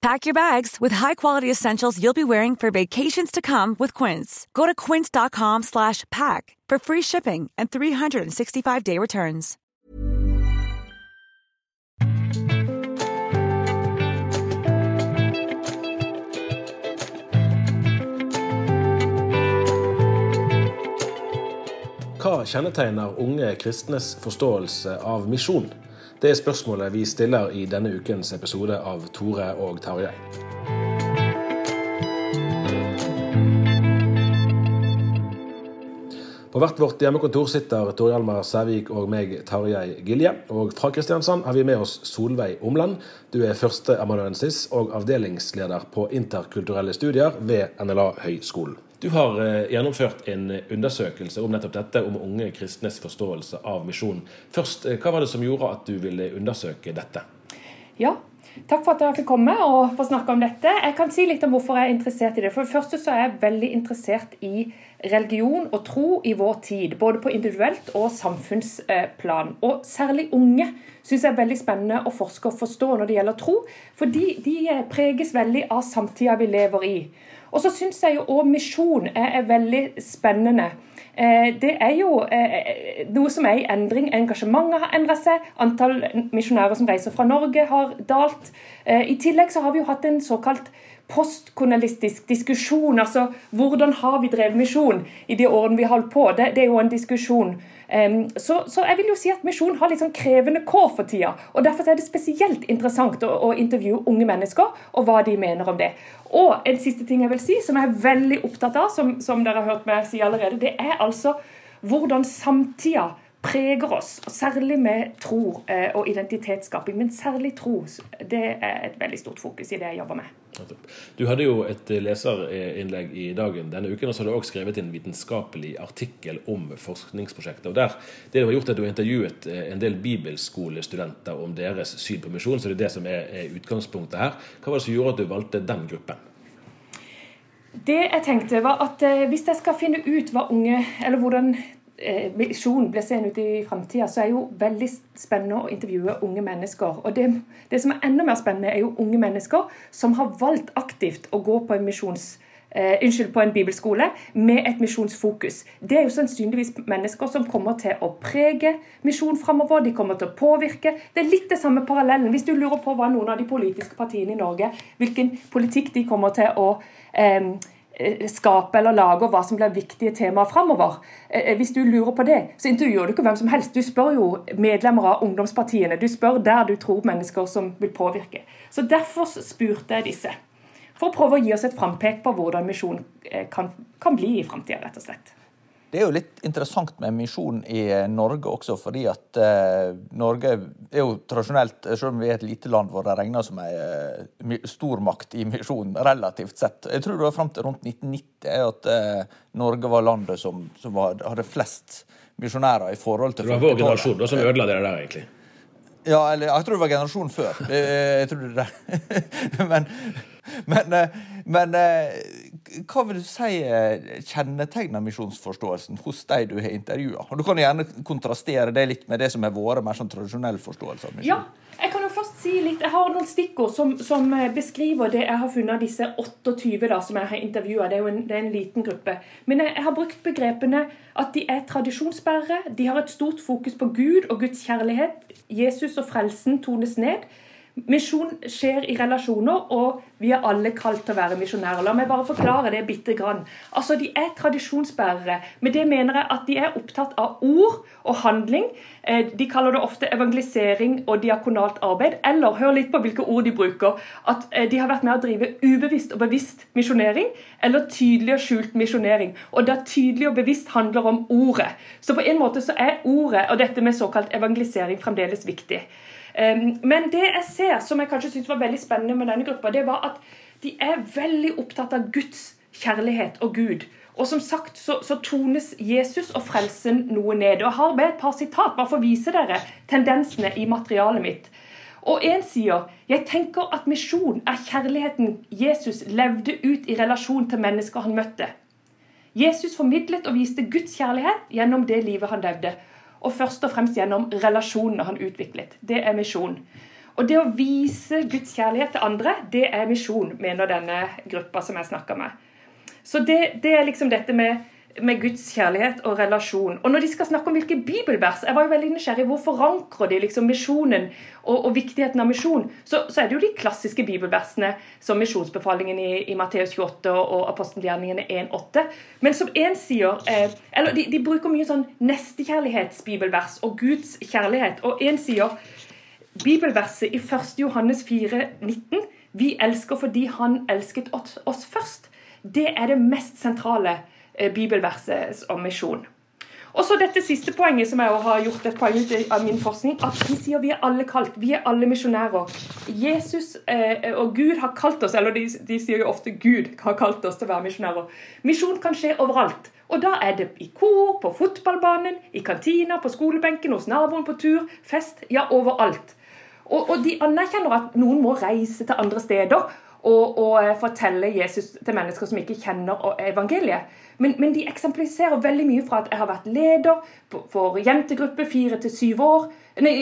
Pack your bags with high-quality essentials you'll be wearing for vacations to come with Quince. Go to quince.com slash pack for free shipping and 365-day returns. Hva unge kristnes forståelse av misjon? Det er spørsmålet vi stiller i denne ukens episode av Tore og Tarjei. På hvert vårt hjemmekontor sitter Tor Hjalmar Sævik og meg, Tarjei Gilje. Og fra Kristiansand har vi med oss Solveig Omland. Du er førsteamanuensis og avdelingsleder på interkulturelle studier ved NLA Høgskolen. Du har eh, gjennomført en undersøkelse om nettopp dette, om unge kristnes forståelse av misjon. Først, eh, Hva var det som gjorde at du ville undersøke dette? Ja, Takk for at jeg fikk komme og få snakke om dette. Jeg kan si litt om hvorfor jeg er interessert i det. For det første så er jeg veldig interessert i religion og tro i vår tid. Både på individuelt og samfunnsplan. Og særlig unge syns jeg er veldig spennende å forske og forstå når det gjelder tro. For de, de preges veldig av samtida vi lever i. Og så syns jeg jo òg misjon er, er veldig spennende. Eh, det er jo eh, noe som er i endring. Engasjementet har endret seg. Antall misjonærer som reiser fra Norge, har dalt. Eh, I tillegg så har vi jo hatt en såkalt postkolonialistisk diskusjon. Altså hvordan har vi drevet misjon i de årene vi holdt på? Det, det er jo en diskusjon. Um, så, så, jeg vil jo si at misjon har litt sånn krevende kår for tida. og Derfor er det spesielt interessant å, å, intervjue unge mennesker og hva de mener om det. Og en siste ting jeg vil si, som jeg er veldig opptatt av, som, som dere har hørt meg si allerede, det er altså hvordan samtida preger oss, særlig med tro eh, og identitetsskaping. Men særlig tro. Det er et veldig stort fokus i det jeg jobber med. Du hadde jo et leserinnlegg i dagen denne uken, og så har du også skrevet en vitenskapelig artikkel om forskningsprosjektet. Og der, Det du har gjort er at du har intervjuet eh, en del bibelskolestudenter om deres syn på misjon, så det er det som er, er utgangspunktet her. Hva var det som gjorde at du valgte den gruppen? Det jeg tenkte var at eh, Hvis jeg skal finne ut hva unge, eller hvordan Eh, blir seende ut i framtida, så er jo veldig spennende å intervjue unge mennesker. Og det, det, som er enda mer spennende, er jo unge mennesker som har valgt aktivt å gå på en misjons... Eh, unnskyld, på en bibelskole med et misjonsfokus. Det er jo sannsynligvis mennesker som kommer til å prege misjon framover. De kommer til å påvirke. Det er litt det samme parallellen. Hvis du lurer på hva noen av de politiske partiene i Norge, hvilken politikk de kommer til å Eh, skape eller lage, og hva som blir viktige temaer framover. Eh, hvis du lurer på det, så intervjuer du ikke hvem som helst. Du spør jo medlemmer av ungdomspartiene. Du spør der du tror mennesker som vil påvirke. Så Derfor spurte jeg disse. For å prøve å gi oss et frampek på hvordan misjon eh, kan, kan bli i framtida, rett og slett. Det er jo litt interessant med misjon i Norge også, fordi at eh, Norge er jo tradisjonelt, selv om vi er et lite land hvor det regner som ei eh, stormakt i misjon, relativt sett. Jeg tror det var fram til rundt 1990 at eh, Norge var landet som, som var, hadde flest misjonærer i forhold til Det var vår generasjon da, som ødela det der, egentlig? Ja, eller jeg tror det var generasjonen før. Jeg, jeg tror det. Men Men, eh, men, eh, hva vil du si eh, kjennetegner misjonsforståelsen hos de du har intervjua? Du kan gjerne kontrastere det litt med det som har vært mer sånn tradisjonell forståelse av misjon. Ja, jeg kan jo først si litt, jeg har noen stikkord som, som beskriver det jeg har funnet disse 28 da, som jeg har intervjua. Det, det, er en liten gruppe. Men jeg, jeg har brukt begrepene at de er tradisjonsbærere. De har et stort fokus på Gud og Guds kjærlighet. Jesus og frelsen tones ned. Misjon skjer i relasjoner, og vi er alle kalt til å være misjonærer. La meg bare forklare det bitte grann. Altså, De er tradisjonsbærere. Med det mener jeg at de er opptatt av ord og handling. Eh, de kaller det ofte evangelisering og diakonalt arbeid. Eller, hør litt på hvilke ord de bruker, at eh, de har vært med å drive ubevisst og bevisst misjonering, eller tydelig og skjult misjonering. Og da tydelig og bevisst handler om ordet. Så på en måte så er ordet og dette med såkalt evangelisering fremdeles viktig. Men det jeg ser, som jeg kanskje syntes var veldig spennende med denne gruppa, det var at de er veldig opptatt av Guds kjærlighet og Gud. Og som sagt så, så tones Jesus og frelsen noe ned. Og jeg har med et par sitat bare for å vise dere tendensene i materialet mitt. Og én sier jeg tenker at misjon er kjærligheten Jesus levde ut i relasjon til mennesker han møtte. Jesus formidlet og viste Guds kjærlighet gjennom det livet han levde og først og fremst gjennom relasjonene han utviklet. Det er misjon. Og det å vise Guds kjærlighet til andre, det er misjon, mener denne gruppa som jeg snakker med. Så det, det er liksom dette med med Guds kjærlighet og relasjon. Og når de skal snakke om hvilke bibelvers Jeg var jo veldig nysgjerrig. Hvor forankrer de liksom misjonen og, og, viktigheten av misjon? Så, så, er det jo de klassiske bibelversene som misjonsbefalingen i, i Matteus 28 og, og apostelgjerningene 1,8. Men som én sier eh, Eller de, de, bruker mye sånn nestekjærlighetsbibelvers og Guds kjærlighet. Og én sier bibelverset i 1. Johannes 4, 19, Vi elsker fordi Han elsket oss, først. Det er det mest sentrale bibelverset om misjon. Og så dette siste poenget, som jeg har gjort et poeng ut av min forskning, at de sier vi er alle kalt. Vi er alle misjonærer. Jesus eh, og Gud har kalt oss, eller de, de, sier jo ofte Gud har kalt oss til å være misjonærer. Misjon kan skje overalt. Og da er det i kor, på fotballbanen, i kantina, på skolebenken, hos naboen på tur, fest. Ja, overalt. Og, og de anerkjenner at noen må reise til andre steder og, og eh, fortelle Jesus til mennesker som ikke kjenner evangeliet. Men, men, de eksemplifiserer veldig mye fra at jeg har vært leder for jentegruppe fire til syv år. Nei,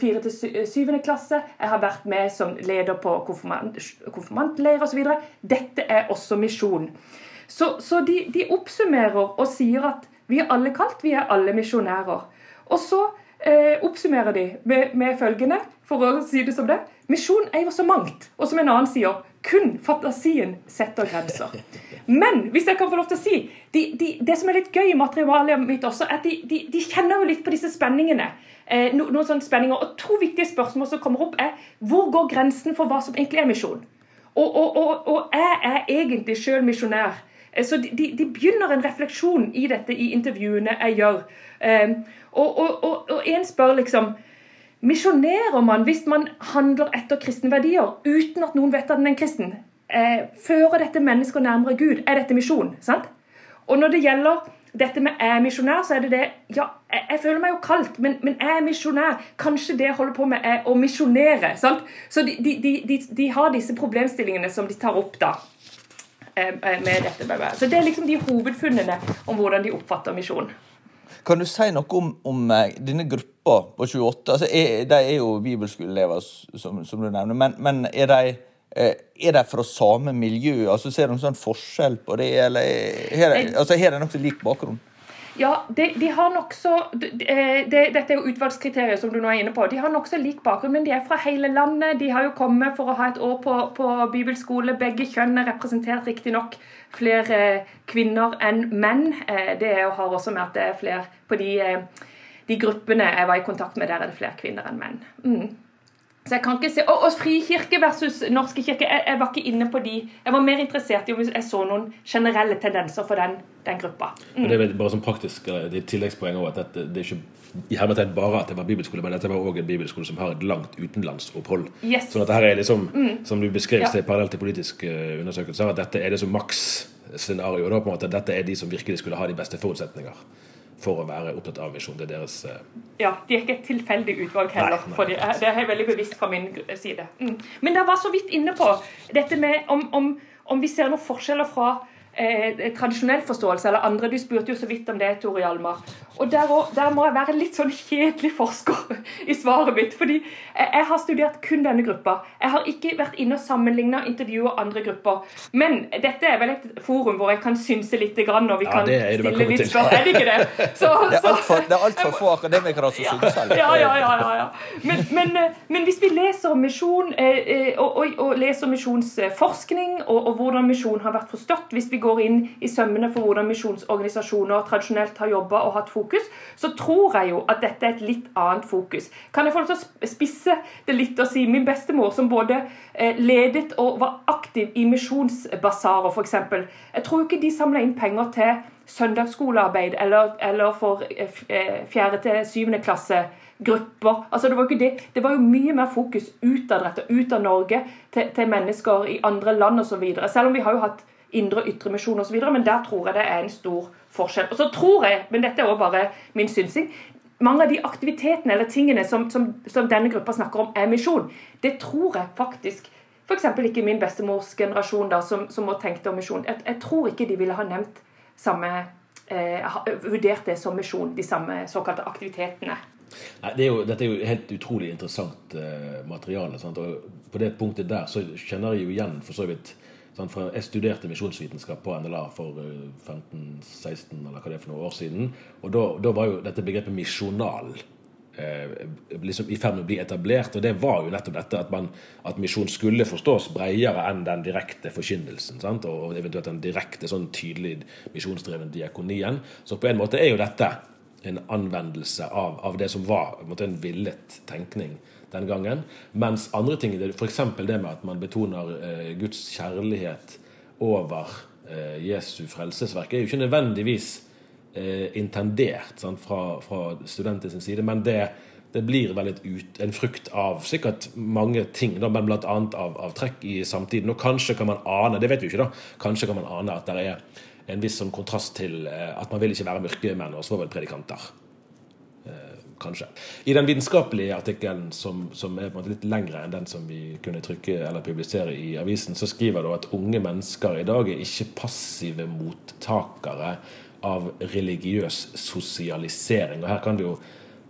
fire til syvende klasse. Jeg har vært med som leder på konfirmant, konfirmantleir osv. Dette er også misjon. Så, så de, de, oppsummerer og sier at vi er alle kalt, vi er alle misjonærer. Og så eh, oppsummerer de med, med følgende, for å si det som det Misjon er jo så mangt. Og som en annen sier, kun fantasien setter grenser. Men hvis jeg kan få lov til å si, de, de, det som er litt gøy i materialet mitt også, er at de, de, kjenner jo litt på disse spenningene. Eh, no, noen sånne spenninger. Og to viktige spørsmål som kommer opp, er hvor går grensen for hva som egentlig er misjon? Og, og, og, og jeg er egentlig sjøl misjonær. Eh, så de, begynner en refleksjon i dette i intervjuene jeg gjør. Eh, og, en spør liksom Misjonerer man hvis man handler etter kristne verdier uten at noen vet at den er kristen? Eh, fører dette mennesker nærmere Gud? Er dette misjon? sant? Og når det gjelder dette med er misjonær, så er det det Ja, jeg, jeg føler meg jo kalt, men, men jeg er misjonær. Kanskje det jeg holder på med, er å misjonere. sant? Så de, de, de, de, har disse problemstillingene som de tar opp da. Eh, eh, med dette. Så det er liksom de hovedfunnene om hvordan de oppfatter misjon. Kan du si noe om, om eh, denne gruppa på 28? Altså, er, de er jo bibelskoleelever, som, som, du nevner. Men, men er, de, eh, er de fra samme miljø? Altså, ser du noen sånn forskjell på det? Eller har de, altså, nokså lik bakgrunn? Ja, de, de har nokså de, de, Dette er jo utvalgskriterier, som du nå er inne på. De har nokså lik bakgrunn, men de er fra hele landet. De har jo kommet for å ha et år på, på bibelskole. Begge kjønn er representert, riktignok flere kvinner enn menn. Eh, det har også med at det er flere på de, eh, de gruppene jeg var i kontakt med, der er det flere kvinner enn menn. Mm. Så jeg kan ikke se, Og, og Frikirke versus Norske kirke, jeg, jeg, var ikke inne på de. Jeg var mer interessert i om jeg så noen generelle tendenser for den, den gruppa. Mm. Det er bare sånn praktisk eh, det er tilleggspoeng også, at det, det er ikke i hermetegn bare at det var bibelskole, men dette var òg en bibelskole som har et langt utenlandsopphold. Yes. Sånn at dette er liksom, mm. som du beskrev ja. parallelt til politiske uh, undersøkelser, at dette er det som maks scenario. Da, på en måte, dette er de som virkelig skulle ha de beste forutsetninger for å være opptatt av misjon. Det er deres eh, Ja, de er ikke et tilfeldig utvalg heller. Nei, nei. for de det er jeg veldig bevisst fra min side. Mm. Men dere var så vidt inne på dette med om, om, om vi ser noen forskjeller fra eh, tradisjonell forståelse eller andre. Du spurte jo så vidt om det, Tore Hjalmar. Og der, der må jeg være litt sånn kjedelig forsker i svaret mitt. fordi jeg, har studert kun denne gruppa. Jeg har ikke vært inne og sammenligna intervjuer andre grupper. Men dette er vel et forum hvor jeg kan synse litt grann, og vi Ja, kan stille litt spørsmål. Er det ikke det? Så, Det er altfor alt få akademikere som synser ja, ja, ja, ja, ja. Men, men, eh, men hvis vi leser om misjon eh, eh, og, og, og leser misjonsforskning og, og hvordan misjon har vært forstått, hvis vi går inn i sømmene for hvordan misjonsorganisasjoner tradisjonelt har jobba og hatt fokus, så tror jeg jo at dette er et litt annet fokus. Kan jeg få lov til å spisse det litt og si min bestemor, som både eh, ledet og var aktiv i misjonsbasarer, f.eks. Jeg tror ikke de samla inn penger til søndagsskolearbeid eller, eller for eh, f- eh, fjerde til syvende klasse grupper. Altså det var ikke det. Det var jo mye mer fokus utadrettet, ut av Norge, til, til mennesker i andre land osv. Selv om vi har jo hatt indre og ytre misjon osv., men der tror jeg det er en stor forskjell. Og så tror jeg, men dette er også bare min synsing, mange av de aktivitetene eller tingene som, som, som denne gruppa snakker om, er misjon. Det tror jeg faktisk F.eks. ikke min bestemors generasjon, da, som, som også tenkte om misjon. Jeg, jeg tror ikke de ville ha nevnt samme eh, Vurdert det som misjon, de samme såkalte aktivitetene. Nei, det er jo, dette er jo helt utrolig interessant eh, materiale. Sant? Og på det punktet der så kjenner jeg jo igjen for så vidt Jeg studerte misjonsvitenskap på NLA for eh, 15-16 eller hva det er for noen år siden. Og da, var jo dette begrepet misjonal eh, liksom i ferd med å bli etablert. Og det var jo nettopp dette at, at misjon skulle forstås bredere enn den direkte forkynnelsen. Sant? Og eventuelt den direkte, sånn tydelig misjonsdreven diakonien. Så på en måte er jo dette en anvendelse av, av det som var en, måte, en villet tenkning den gangen. Mens andre ting, f.eks. det med at man betoner eh, Guds kjærlighet over eh, Jesu frelsesverk, er jo ikke nødvendigvis eh, intendert sant, fra, fra studentens side, men det, det blir vel ut, en frukt av sikkert mange ting, da, men bl.a. Av, av trekk i samtiden. Og kanskje kan man ane, det vet vi ikke, da, kanskje kan man ane at det er en viss sånn kontrast til at man vil ikke være mørkemenn og svovelpredikanter. Kanskje. I den vitenskapelige artikkelen, som, som er på en måte litt lengre enn den som vi kunne trykke eller publisere i avisen, så skriver det at unge mennesker i dag er ikke passive mottakere av religiøs sosialisering. Og her kan vi jo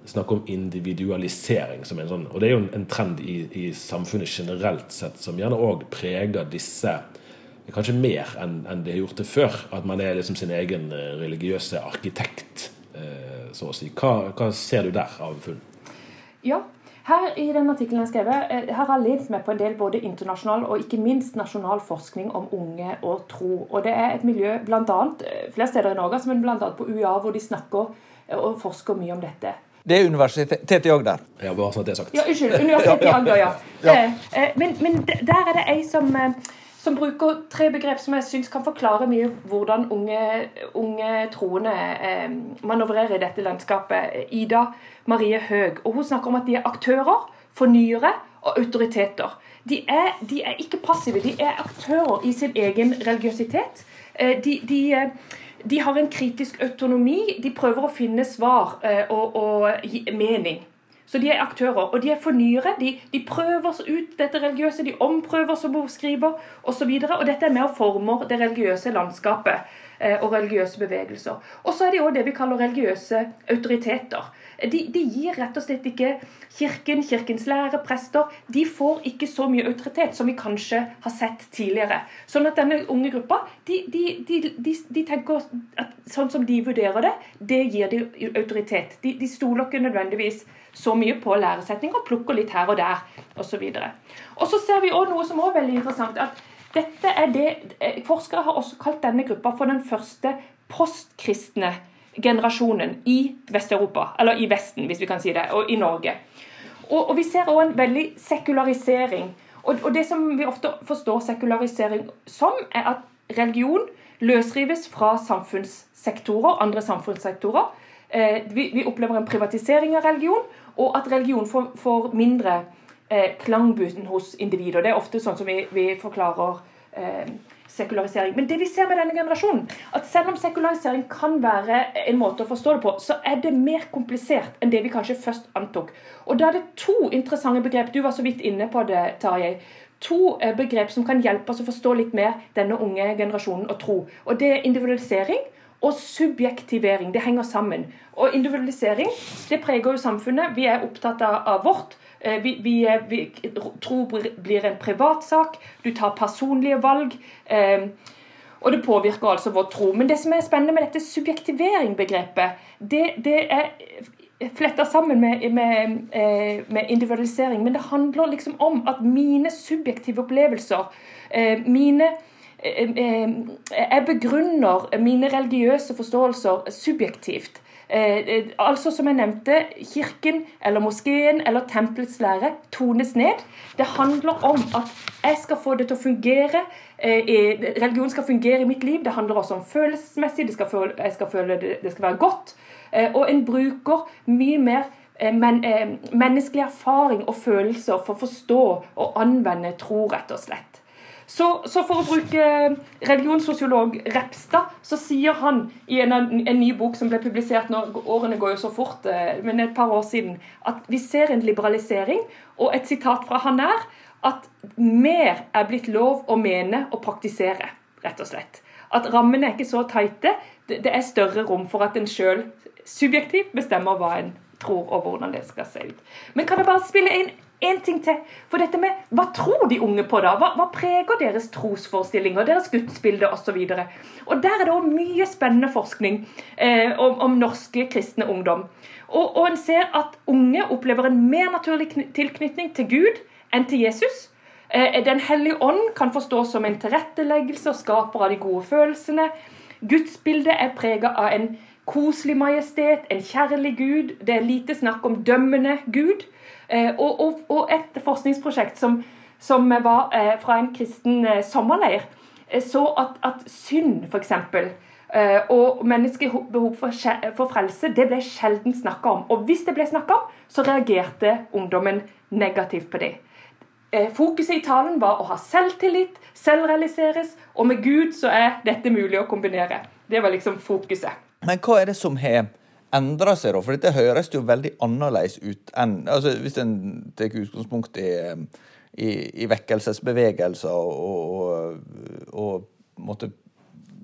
snakke om individualisering som en sånn Og det er jo en, en trend i, i samfunnet generelt sett som gjerne òg preger disse Kanskje mer enn det har gjort det før. At man er liksom sin egen eh, religiøse arkitekt, så å si. Hva, hva ser du der av funn? Ja, her i den artikkelen jeg skrev, eh, her har jeg lent meg på en del både internasjonal og ikke minst nasjonal forskning om unge og tro. Og det er et miljø blant annet, eh, flere steder i Norge, men bl.a. på UiA, hvor de snakker eh, og forsker mye om dette. Det er universitetet òg der. Ja, bare sånn at det er sagt. Ja, unnskyld. Universitetet i Agder, ja. Ja. Eh, eh, Men, men der er det ei som, som bruker tre begrep som jeg syns kan forklare mye hvordan unge, unge troende eh, manøvrerer i dette landskapet. Ida Marie Høeg. Og hun snakker om at de er aktører, fornyere og autoriteter. De er, de er ikke passive, de er aktører i sin egen religiøsitet. Eh, De, de, eh, de har en kritisk autonomi. De prøver å finne svar eh, og, og mening. Så de er aktører, og de er fornyere. De, de prøver ut dette religiøse, de omprøver som hun skriver, osv. Og, så og dette er med og former det religiøse landskapet og religiøse bevegelser. Og så er de òg det vi kaller religiøse autoriteter. De, de gir rett og slett ikke kirken, kirkens lære, prester De får ikke så mye autoritet som vi kanskje har sett tidligere. Sånn at denne unge gruppa de, de, de, tenker at sånn som de vurderer det, det gir de autoritet. De, de stoler ikke nødvendigvis så mye på læresetninger, plukker litt her og der osv. Og så ser vi også noe som er veldig interessant. at dette er det, eh, Forskere har også kalt denne gruppa for den første postkristne generasjonen i Vest-Europa. Eller i Vesten, hvis vi kan si det, og i Norge. Og, og vi ser også en veldig sekularisering. Og, og det som vi ofte forstår sekularisering som, er at religion løsrives fra samfunnssektorer, andre samfunnssektorer. Eh, vi, vi opplever en privatisering av religion, og at religion får, får mindre eh, klangbuten hos individer. Det er ofte sånn som vi, vi forklarer eh, sekularisering. Men det vi ser med denne generasjonen, at selv om sekularisering kan være en måte å forstå det på, så er det mer komplisert enn det vi kanskje først antok. Og da er det to interessante begrep. Du var så vidt inne på det, Tarjei. To eh, begrep som kan hjelpe oss å forstå litt mer denne unge generasjonen og tro. Og det er individualisering og subjektivering. Det henger sammen. Og individualisering det preger jo samfunnet. Vi er opptatt av vårt. Eh, vi, vi, vi, tro blir en privatsak. Du tar personlige valg. Eh, og det påvirker altså vår tro. Men det som er spennende med dette subjektivering-begrepet, det, det, er fletta sammen med, med, eh, med, individualisering. Men det handler liksom om at mine subjektive opplevelser, mine Jeg begrunner mine religiøse forståelser subjektivt. Eh, eh, altså som jeg nevnte, Kirken eller moskeen eller tempelets lære tones ned. Det handler om at jeg skal få det til å fungere. Eh, religion skal fungere i mitt liv. Det handler også om følelsesmessig. Det skal føle, jeg skal føle det, det skal være godt. Eh, og en bruker mye mer eh, men, eh, menneskelig erfaring og følelser for å forstå og anvende tro, rett og slett. Så, så, for å bruke religionssosiolog Repstad, så sier han i en, en, ny bok som ble publisert nå, årene går jo så fort, eh, men et par år siden, at vi ser en liberalisering. Og et sitat fra han er at mer er blitt lov å mene og praktisere, rett og slett. At rammene er ikke så tighte. Det er større rom for at en sjøl subjektivt bestemmer hva en tror, og hvordan det skal se ut. Men kan jeg bare spille inn en ting til. For dette med hva tror de unge på, da? Hva, hva preger deres trosforestillinger, deres gudsbilde osv.? Og, og der er det òg mye spennende forskning eh, om, om, norske kristne ungdom. Og, og en ser at unge opplever en mer naturlig tilknytning til Gud enn til Jesus. Eh, Den hellige ånd kan forstås som en tilretteleggelse og skaper av de gode følelsene. Gudsbildet er prega av en koselig majestet, en kjærlig Gud. Det er lite snakk om dømmende Gud. Eh, og, og, og, et forskningsprosjekt som, som var eh, fra en kristen eh, sommerleir, så at, at synd, f.eks., og menneskets behov for, for, frelse, det ble sjelden snakka om. Og hvis det ble snakka om, så reagerte ungdommen negativt på det. Fokuset i talen var å ha selvtillit, selvrealiseres, og med Gud så er dette mulig å kombinere. Det var liksom fokuset. Men hva er det som har endra seg, da? For dette høres jo veldig annerledes ut enn altså Hvis en tar utgangspunkt i, i, i vekkelsesbevegelser og, og, og måtte,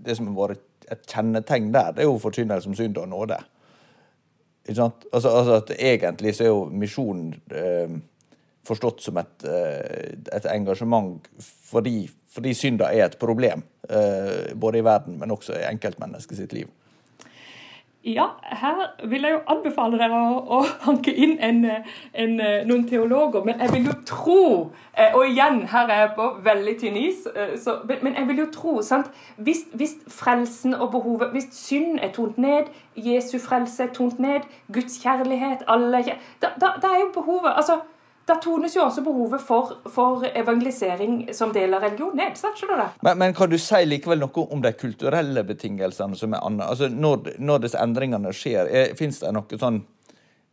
det som har vært et kjennetegn der, det er jo forkynnelse som synd og nåde. Ikke sant? Altså, altså at Egentlig så er jo misjonen eh, forstått som et, eh, et engasjement fordi, fordi synda er et problem. Eh, både i verden, men også i enkeltmennesket sitt liv. Ja, her vil jeg jo anbefale dere å, å hanke inn en, en, noen teologer. Men jeg vil jo tro eh, Og igjen, her er jeg på veldig tynn is. Eh, så, men jeg vil jo tro sant? Hvis, hvis, frelsen og behovet Hvis synd er tont ned, Jesu frelse er tont ned, Guds kjærlighet alle, da, da, da er jo behovet altså da tones jo også behovet for, for, evangelisering som del av religion ned. skjønner du Men, men, kan du si likevel noe om de kulturelle betingelsene som er annet? Altså, når, når disse endringene skjer, fins det noen sånn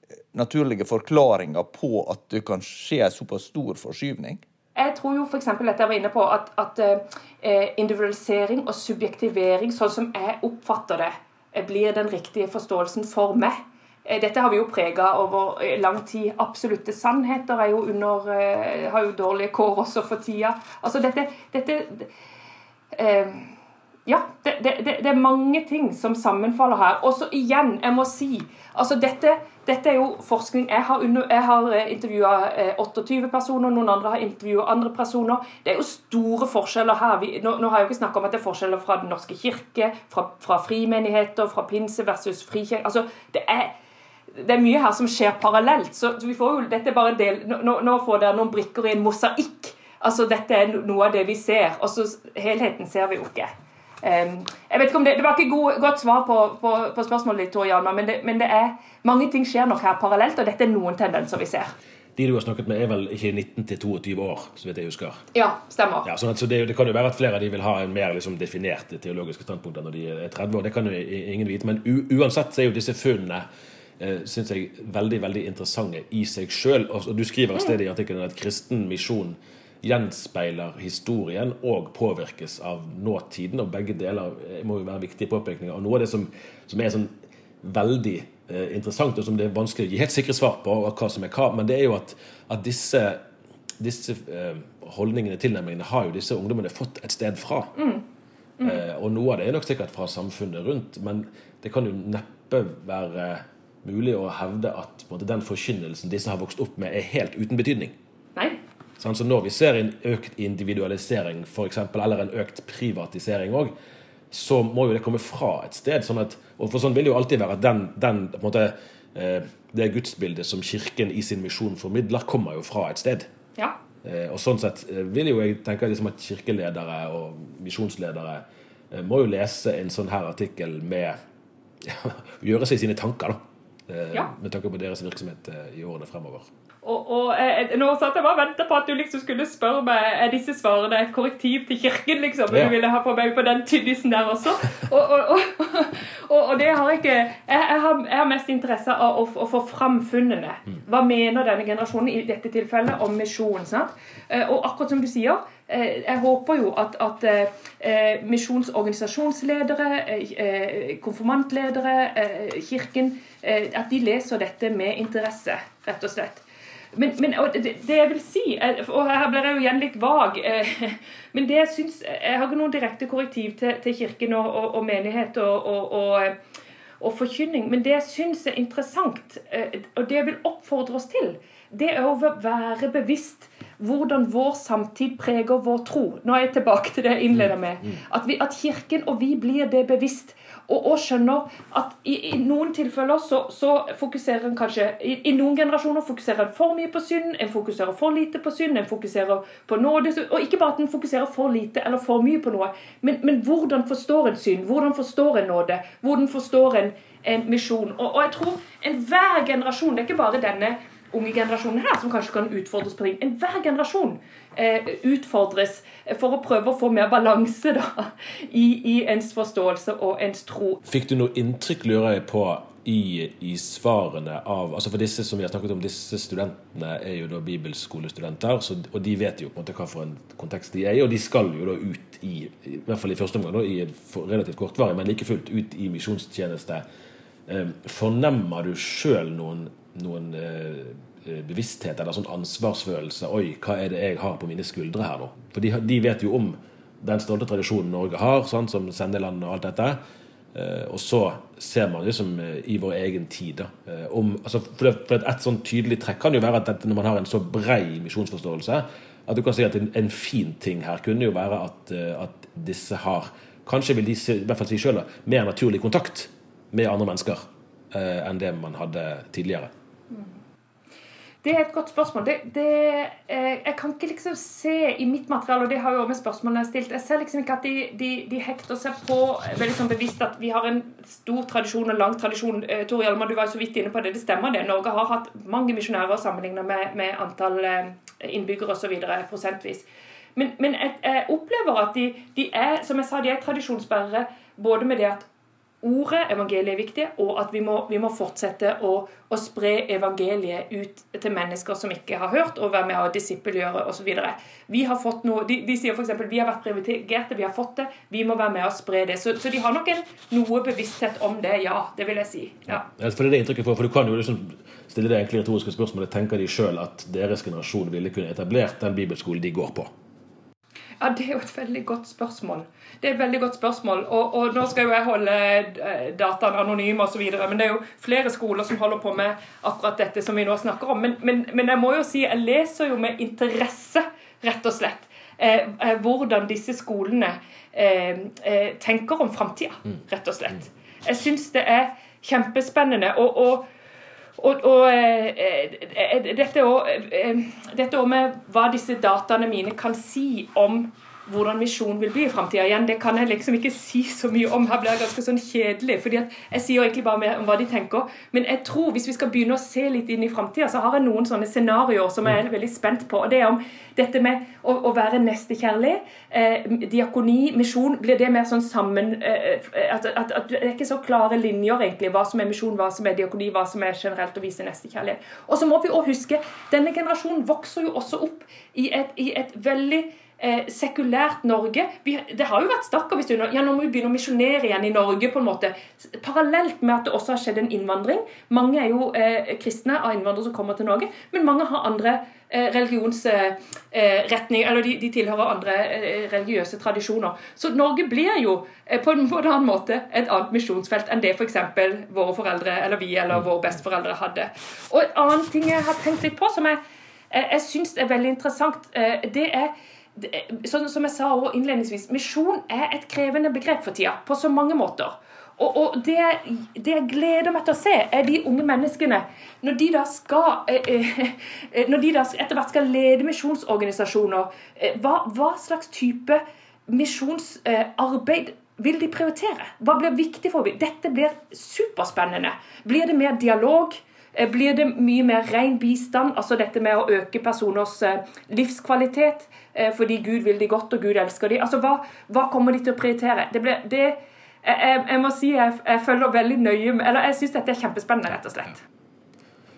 eh, naturlige forklaringer på at det kan skje en såpass stor forskyvning? Jeg tror jo f.eks. dette jeg var inne på, at, at eh, individualisering og subjektivering, sånn som jeg oppfatter det, eh, blir den riktige forståelsen for meg. Eh, dette har vi jo prega over eh, lang tid. Absolutte sannheter er jo under, eh, har jo dårlige kår også for tida. Altså dette, dette Ja, det, det, det, er mange ting som sammenfaller her. Og så igjen, jeg må si altså dette, dette er jo forskning. Jeg har, under, har intervjua 28 personer, noen andre har intervjua andre personer. Det er jo store forskjeller her. Vi, nå, nå, har jeg jo ikke snakka om at det er forskjeller fra Den norske kirke, fra, fra frimenigheter, fra pinse versus frikirke. Altså, det er det er mye her som skjer parallelt. så vi får jo, dette er bare en del, Nå, nå får dere noen brikker i en mosaikk. Altså, Dette er noe av det vi ser. og så Helheten ser vi jo ikke. Um, jeg vet ikke om Det det var ikke god, godt svar på, på, på spørsmålet ditt, Tor Hjalmar, men, det, men det er, mange ting skjer nok her parallelt, og dette er noen tendenser vi ser. De du har snakket med, er vel ikke 19-22 år, så vidt jeg husker? Ja, stemmer. Ja, sånn at, så det, det, kan jo være at flere av de vil ha en mer liksom, definert teologiske standpunkt når de er 30 år. Det kan jo ingen vite. Men uansett så er jo disse funnene eh, syns jeg veldig veldig interessante i seg sjøl. Du skriver et sted i artikkelen at kristen misjon gjenspeiler historien og påvirkes av nåtiden. Og begge deler eh, må jo være viktige påpekninger. Og noe av det som, som er sånn veldig eh, interessant, og som det er vanskelig å gi helt sikre svar på, og hva som er hva, men det er jo at, at disse, disse eh, holdningene, tilnærmingene, har jo disse ungdommene fått et sted fra. Mm. Mm. Eh, og noe av det er nok sikkert fra samfunnet rundt, men det kan jo neppe være mulig å hevde at måte, den forkynnelsen disse har vokst opp med, er helt uten betydning. Nei. Sånn, så når vi ser en økt individualisering for eksempel, eller en økt privatisering òg, så må jo det komme fra et sted. Sånn at, og for sånn vil det jo alltid være at den, den måte, eh, det gudsbildet som Kirken i sin misjon formidler, kommer jo fra et sted. Ja. Eh, og sånn sett eh, vil jo jeg tenke liksom at kirkeledere og misjonsledere må jo lese en sånn her artikkel med Gjøre seg sine tanker, da. Ja. Med tanke på deres virksomhet i årene fremover. Og, og jeg, Nå satt jeg bare og ventet på at du liksom skulle spørre meg er disse svarene et korrektiv til Kirken. liksom, ja. Du ville ha på meg på den tynnisen der også. Og, og, og, det har ikke jeg, jeg, har, jeg, har, mest interesse av å, å, få fram funnene. Mm. Hva mener denne generasjonen i dette tilfellet om misjon? sant? Eh, og akkurat som du sier, eh, jeg håper jo at, at eh, misjonsorganisasjonsledere, eh, konfirmantledere, eh, Kirken, at de leser dette med interesse, rett og slett. Men, men det, det, jeg vil si, og her blir jeg jo igjen litt vag eh, Men det jeg syns Jeg har ikke noen direkte korrektiv til, til Kirken og, og, og menighet og, og, og, forkynning. Men det jeg syns er interessant, eh, og det jeg vil oppfordre oss til, det er å være bevisst hvordan vår samtid preger vår tro. Nå er jeg tilbake til det jeg innleder med. Mm, mm. At, vi, at Kirken og vi blir det bevisst og, og skjønner at i, i noen tilfeller så, så, fokuserer en kanskje i, i, noen generasjoner fokuserer en for mye på synd, en fokuserer for lite på synd, en fokuserer på nåde Og ikke bare at en fokuserer for lite eller for mye på noe, men, men hvordan forstår en synd? Hvordan forstår en nåde? Hvordan forstår en, en misjon? Og, og jeg tror enhver generasjon, det er ikke bare denne unge generasjonen her som kanskje kan utfordres på ting. Enhver generasjon utfordres for å prøve å få mer balanse da, i, i, ens forståelse og ens tro. Fikk du noe inntrykk, lurer jeg på, i, i, svarene av altså For disse som vi har snakket om, disse studentene er jo da bibelskolestudenter, så, og de vet jo på en måte hva for en kontekst de er i, og de skal jo da ut i, i hvert fall i første omgang, da, i relativt kortvarig, men like fullt ut i misjonstjeneste. Eh, fornemmer du sjøl noen noen eh, eh, bevissthet eller sånn ansvarsfølelse. Oi, hva er det jeg har på mine skuldre her nå? For de, de vet jo om den stolte tradisjonen Norge har, sant, som sendeland og alt dette. Eh, og så ser man liksom eh, i vår egen tid da, eh, om, altså, for, det, for Et sånn tydelig trekk kan jo være at dette, når man har en så brei misjonsforståelse, at du kan si at en, en fin ting her kunne jo være at, eh, at disse har Kanskje vil de i hvert fall si selv, mer naturlig kontakt med andre mennesker enn det man hadde tidligere. Det er et godt spørsmål. Det, det, eh, jeg kan ikke liksom se i mitt materiale, og det har jo også med spørsmålene stilt Jeg ser liksom ikke at de, de, de hekter seg på veldig sånn bevisst at vi har en stor tradisjon og lang tradisjon. Eh, Tor Hjalmar, du var jo så vidt inne på det. Det stemmer det. Norge har hatt mange misjonærer sammenlignet med, med, antall eh, innbyggere osv. prosentvis. Men, men jeg, jeg, opplever at de, de, er som jeg sa, de er tradisjonsbærere både med det at ordet, evangeliet, er viktig, og at vi må, vi må fortsette å, å, spre evangeliet ut til mennesker som ikke har hørt, og være med å disippelgjøre osv. Vi har fått noe, de, de sier f.eks.: Vi har vært privilegerte, vi har fått det, vi må være med å spre det. Så, så de har nok en, noe bevissthet om det, ja. Det vil jeg si. Ja. ja for det er det inntrykket for, for du kan jo liksom stille det egentlig retoriske spørsmålet tenker de sjøl at deres generasjon ville kunne etablert den bibelskolen de går på? Ja, Det er jo et veldig godt spørsmål. Det er et veldig godt spørsmål. Og, og nå skal jo jeg holde eh, dataene anonyme osv., men det er jo flere skoler som holder på med akkurat dette som vi nå snakker om. Men, men, men jeg må jo si, jeg leser jo med interesse, rett og slett, eh, eh hvordan disse skolene eh, eh tenker om framtida, mm. rett og slett. Jeg syns det er kjempespennende. og, og og, og eh, eh dette òg med hva disse dataene mine kan si om hvordan misjon vil bli i framtida. Igjen, det kan jeg liksom ikke si så mye om. Her blir jeg ganske sånn kjedelig. fordi Jeg sier egentlig bare mer om hva de tenker. Men jeg tror hvis vi skal begynne å se litt inn i framtida, så har jeg noen sånne scenarioer som jeg er veldig spent på. og det er om dette med å, å være nestekjærlig, eh, diakoni, misjon, blir det mer sånn sammen eh, at, at, at, Det er ikke så klare linjer, egentlig, hva som er misjon, hva som er diakoni, hva som er generelt å vise nestekjærlighet. Og så må vi også huske, denne generasjonen vokser jo også opp i et, i et veldig eh, sekulært Norge. Vi, det har jo vært snakk om ja, nå må vi begynne å misjonere igjen i Norge. på en måte. Parallelt med at det også har skjedd en innvandring. Mange er jo eh, kristne av innvandrere som kommer til Norge, men mange har andre eh, religionsretning, eller de, de, tilhører andre eh, religiøse tradisjoner. Så Norge blir jo eh, på en, en, annen måte et annet misjonsfelt enn det f.eks. For våre foreldre eller vi eller våre besteforeldre hadde. Og En annen ting jeg har tenkt litt på, som jeg, jeg, syns er veldig interessant, eh, det er sånn som jeg sa innledningsvis, misjon er et krevende begrep for tida, på så mange måter. Og, og det, det, jeg gleder meg til å se, er de unge menneskene Når de da skal eh, eh, Når de da etter hvert skal lede misjonsorganisasjoner, eh, hva, hva, slags type misjonsarbeid vil de prioritere? Hva blir viktig for dem? Dette blir superspennende. Blir det mer dialog? Blir det mye mer ren bistand, altså dette med å øke personers livskvalitet? Eh, fordi Gud vil de godt, og Gud elsker de. Altså, Hva, hva kommer de til å prioritere? Det ble, det, jeg, jeg, må si jeg, jeg følger veldig nøye med Eller jeg syns dette er kjempespennende, rett og slett.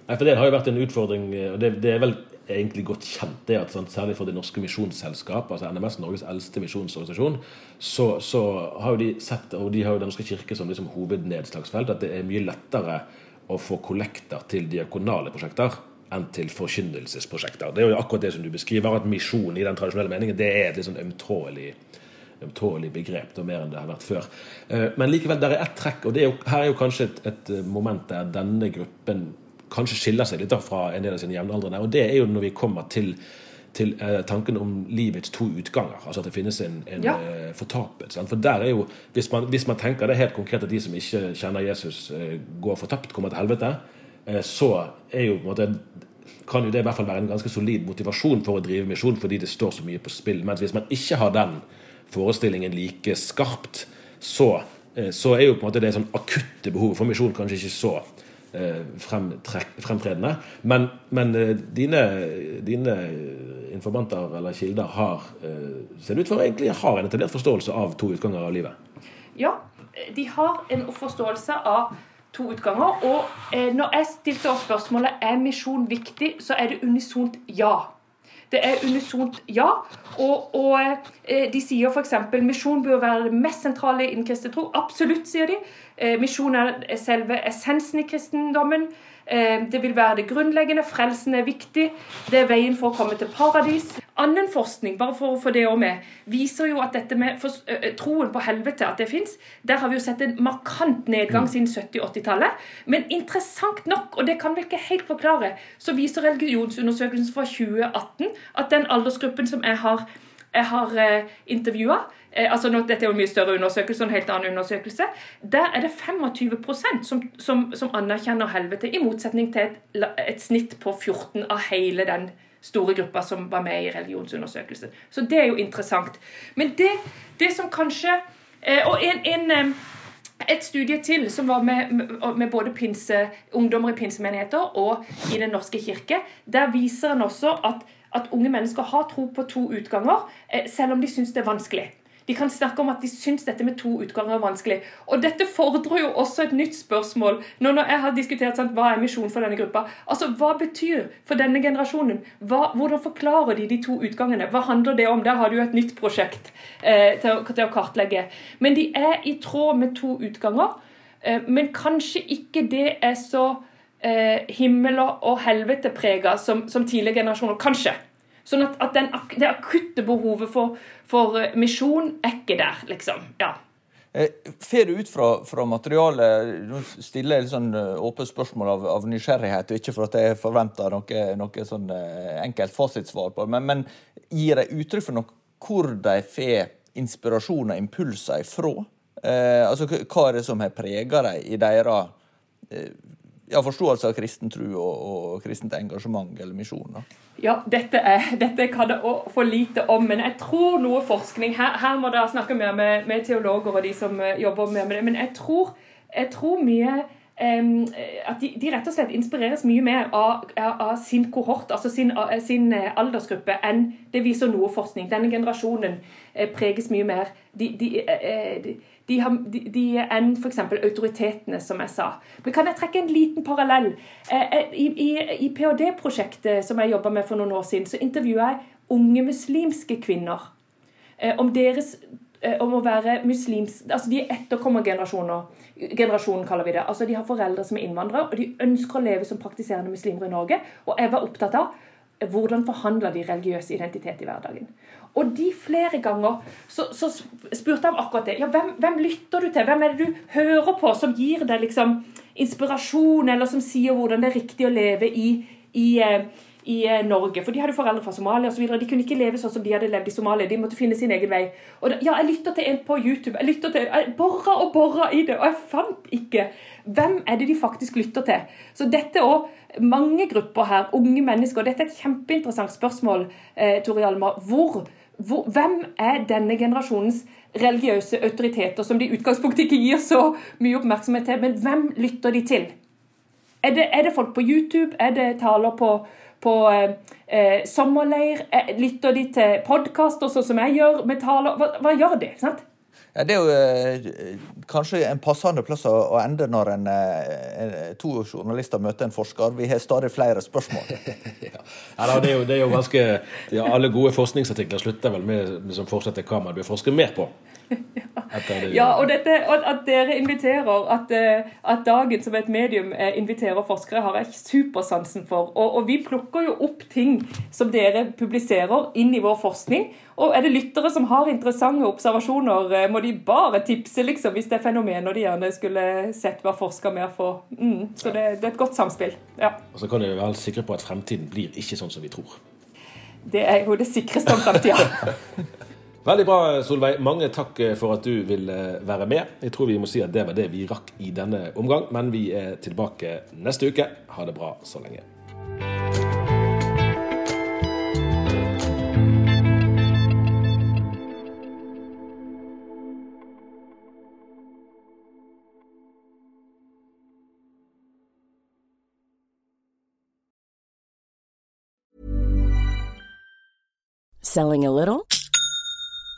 Nei, for Det har jo vært en utfordring, og det, det er vel egentlig godt kjent, det at sånn, særlig for Det Norske Misjonsselskap, altså NMS, Norges eldste misjonsorganisasjon, så, så, har jo de sett, og de har jo Den norske kirke som liksom hovednedslagsfelt, at det er mye lettere å få kollekter til diakonale prosjekter enn til forkynnelsesprosjekter. Det er jo akkurat det som du beskriver, at misjon i den tradisjonelle meningen det er et litt sånn ømtålig, begrep, det mer enn det har vært før. Eh, men likevel, der er ett trekk, og er jo, her er jo kanskje et, et, moment der denne gruppen kanskje skiller seg litt da, fra en del av sine jevnaldrende. Og det er jo når vi kommer til, til eh, tanken om livets to utganger. Altså at det finnes en, en ja. eh, fortapelse. For der er jo, hvis man, hvis man, tenker det helt konkret at de som ikke kjenner Jesus, eh, går fortapt, kommer til helvete Eh, så er jo på en måte kan jo det i hvert fall være en ganske solid motivasjon for å drive misjon, fordi det står så mye på spill. Mens hvis man ikke har den forestillingen like skarpt, så, eh, så er jo på en måte det sånn akutte behovet for misjon kanskje ikke så fremtredende. Men, men dine, dine, informanter eller kilder har, ser det ut for egentlig har en etablert forståelse av to utganger av livet? Ja, de har en forståelse av to utganger. Og eh, når jeg stilte opp spørsmålet er misjon viktig, så er det unisont ja. Det er unisont ja. Og, og eh, de sier f.eks. misjon bør være det mest sentrale innen kristen tro. Absolutt, sier de. Eh, misjon er selve essensen i kristendommen. Eh, det vil være det grunnleggende. Frelsen er viktig. Det er veien for å komme til paradis. Annen forskning bare for å få det med, viser jo at dette med troen på helvete, at det fins, der har vi jo sett en markant nedgang siden 70-80-tallet. Men interessant nok, og det kan vi ikke helt forklare, så viser religionsundersøkelsen fra 2018 at den aldersgruppen som jeg har, jeg har uh, intervjua, Eh, altså Dette er jo en mye større undersøkelse, en helt annen undersøkelse. Der er det 25% som, som, som anerkjenner helvete, i motsetning til et, et, snitt på 14 av hele den store gruppa som var med i religionsundersøkelsen. Så det er jo interessant. Men det, det som kanskje eh, Og en, en eh, et studie til som var med, med både pinse, ungdommer i pinsemenigheter og i Den norske kirke. Der viser en også at, at unge mennesker har tro på to utganger, selv om de syns det er vanskelig. De kan snakke om at de syns dette med to utganger er vanskelig. Og dette fordrer jo også et nytt spørsmål. Når, når jeg har diskutert sant, hva er misjon for denne gruppa, altså hva betyr for denne generasjonen? Hva, hvordan forklarer de de to utgangene? Hva handler det om? Der har du jo et nytt prosjekt eh, til, til, å kartlegge. Men de er i tråd med to utganger. Eh, men kanskje ikke det er så eh, himmel og helvete prega som, som tidligere generasjoner. Kanskje. Sånn at, at den, det akutte behovet for, for eh, misjon er ikke der, liksom. Ja. Får du ut fra, fra materialet Nå stiller jeg litt sånn eh, åpent spørsmål av, av, nysgjerrighet, og ikke for at jeg forventer noe, noe sånn enkelt fasitsvar på men, men gir de uttrykk for noe hvor de får inspirasjon og impulser ifra? Eh, altså, hva er det som har prega dem i deres eh, ja, forståelse av kristen tro og, og kristent engasjement eller misjon. Ja, dette, er, dette kan det for lite om, men jeg tror noe forskning Her, her må dere snakke mer med, med, teologer og de som eh, jobber mer med det, men jeg tror, jeg tror mye at de, de, rett og slett inspireres mye mer av, av sin kohort, altså sin, sin, eh, aldersgruppe, enn det viser noe forskning. Denne generasjonen preges mye mer. de, de, de har, enn f.eks. autoritetene, som jeg sa. Men kan jeg trekke en liten parallell? Eh, eh, I, i, i ph.d.-prosjektet som jeg jobba med for noen år siden, så intervjua jeg unge muslimske kvinner eh, om deres om å være muslims... Altså De er etterkommergenerasjoner. Generasjonen, kaller vi det. Altså De har foreldre som er innvandrere, og de ønsker å leve som praktiserende muslimer i Norge. Og jeg var opptatt av hvordan forhandler de religiøs identitet i hverdagen. Og de flere ganger så, så spurte jeg om akkurat det. Ja, hvem, hvem, lytter du til? Hvem er det du hører på som gir deg liksom inspirasjon, eller som sier hvordan det er riktig å leve i, i, eh, i eh, Norge? For de hadde foreldre fra Somalia osv. De kunne ikke leve sånn som de hadde levd i Somalia. De måtte finne sin egen vei. Da, ja, jeg lytter til en på YouTube. Jeg lytter til, jeg borra og borra i det, og jeg fant ikke hvem er det de faktisk lytter til. Så dette òg mange grupper her, unge mennesker. Dette er et kjempeinteressant spørsmål, eh, Tori Alma. Hvor hvor, hvem er denne generasjonens religiøse autoriteter, som de i utgangspunktet ikke gir så mye oppmerksomhet til, men hvem lytter de til? Er det, er det folk på YouTube? Er det taler på, på eh, eh sommerleir? Lytter de til podkaster, sånn som jeg gjør med taler? Hva, hva gjør de? sant? Ja, det er jo eh, kanskje en passende plass å, å ende når en, eh, to journalister møter en forsker. Vi har stadig flere spørsmål. ja. ja det, er jo, det, er jo, ganske ja, Alle gode forskningsartikler slutter vel med, med som fortsetter hva man bør forske mer på. ja, og, dette, at dere inviterer, at, eh, at, Dagen som et medium eh, inviterer forskere, har jeg supersansen for. Og, og, vi plukker jo opp ting som dere publiserer, inn i vår forskning. Og er det lyttere som har interessante observasjoner, eh, må de bare tipse liksom, hvis det er fenomener de gjerne skulle sett hva forsker mer får. Mm, så det, det, er et godt samspill. Ja. Og så kan dere være sikre på at fremtiden blir ikke sånn som vi tror. Det er jo det sikreste om fremtida. Veldig bra, Solveig. Mange takk eh, for at du ville eh, være med. Jeg tror vi må si at det var det vi rakk i denne omgang, men vi er tilbake neste uke. Ha det bra så lenge. Selling a little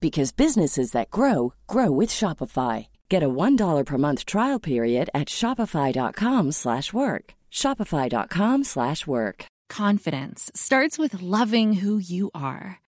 because businesses that grow grow with Shopify. Get a $1 per month trial period at Shopify.com slash work. Shopify.com slash work. Confidence starts with loving who you are.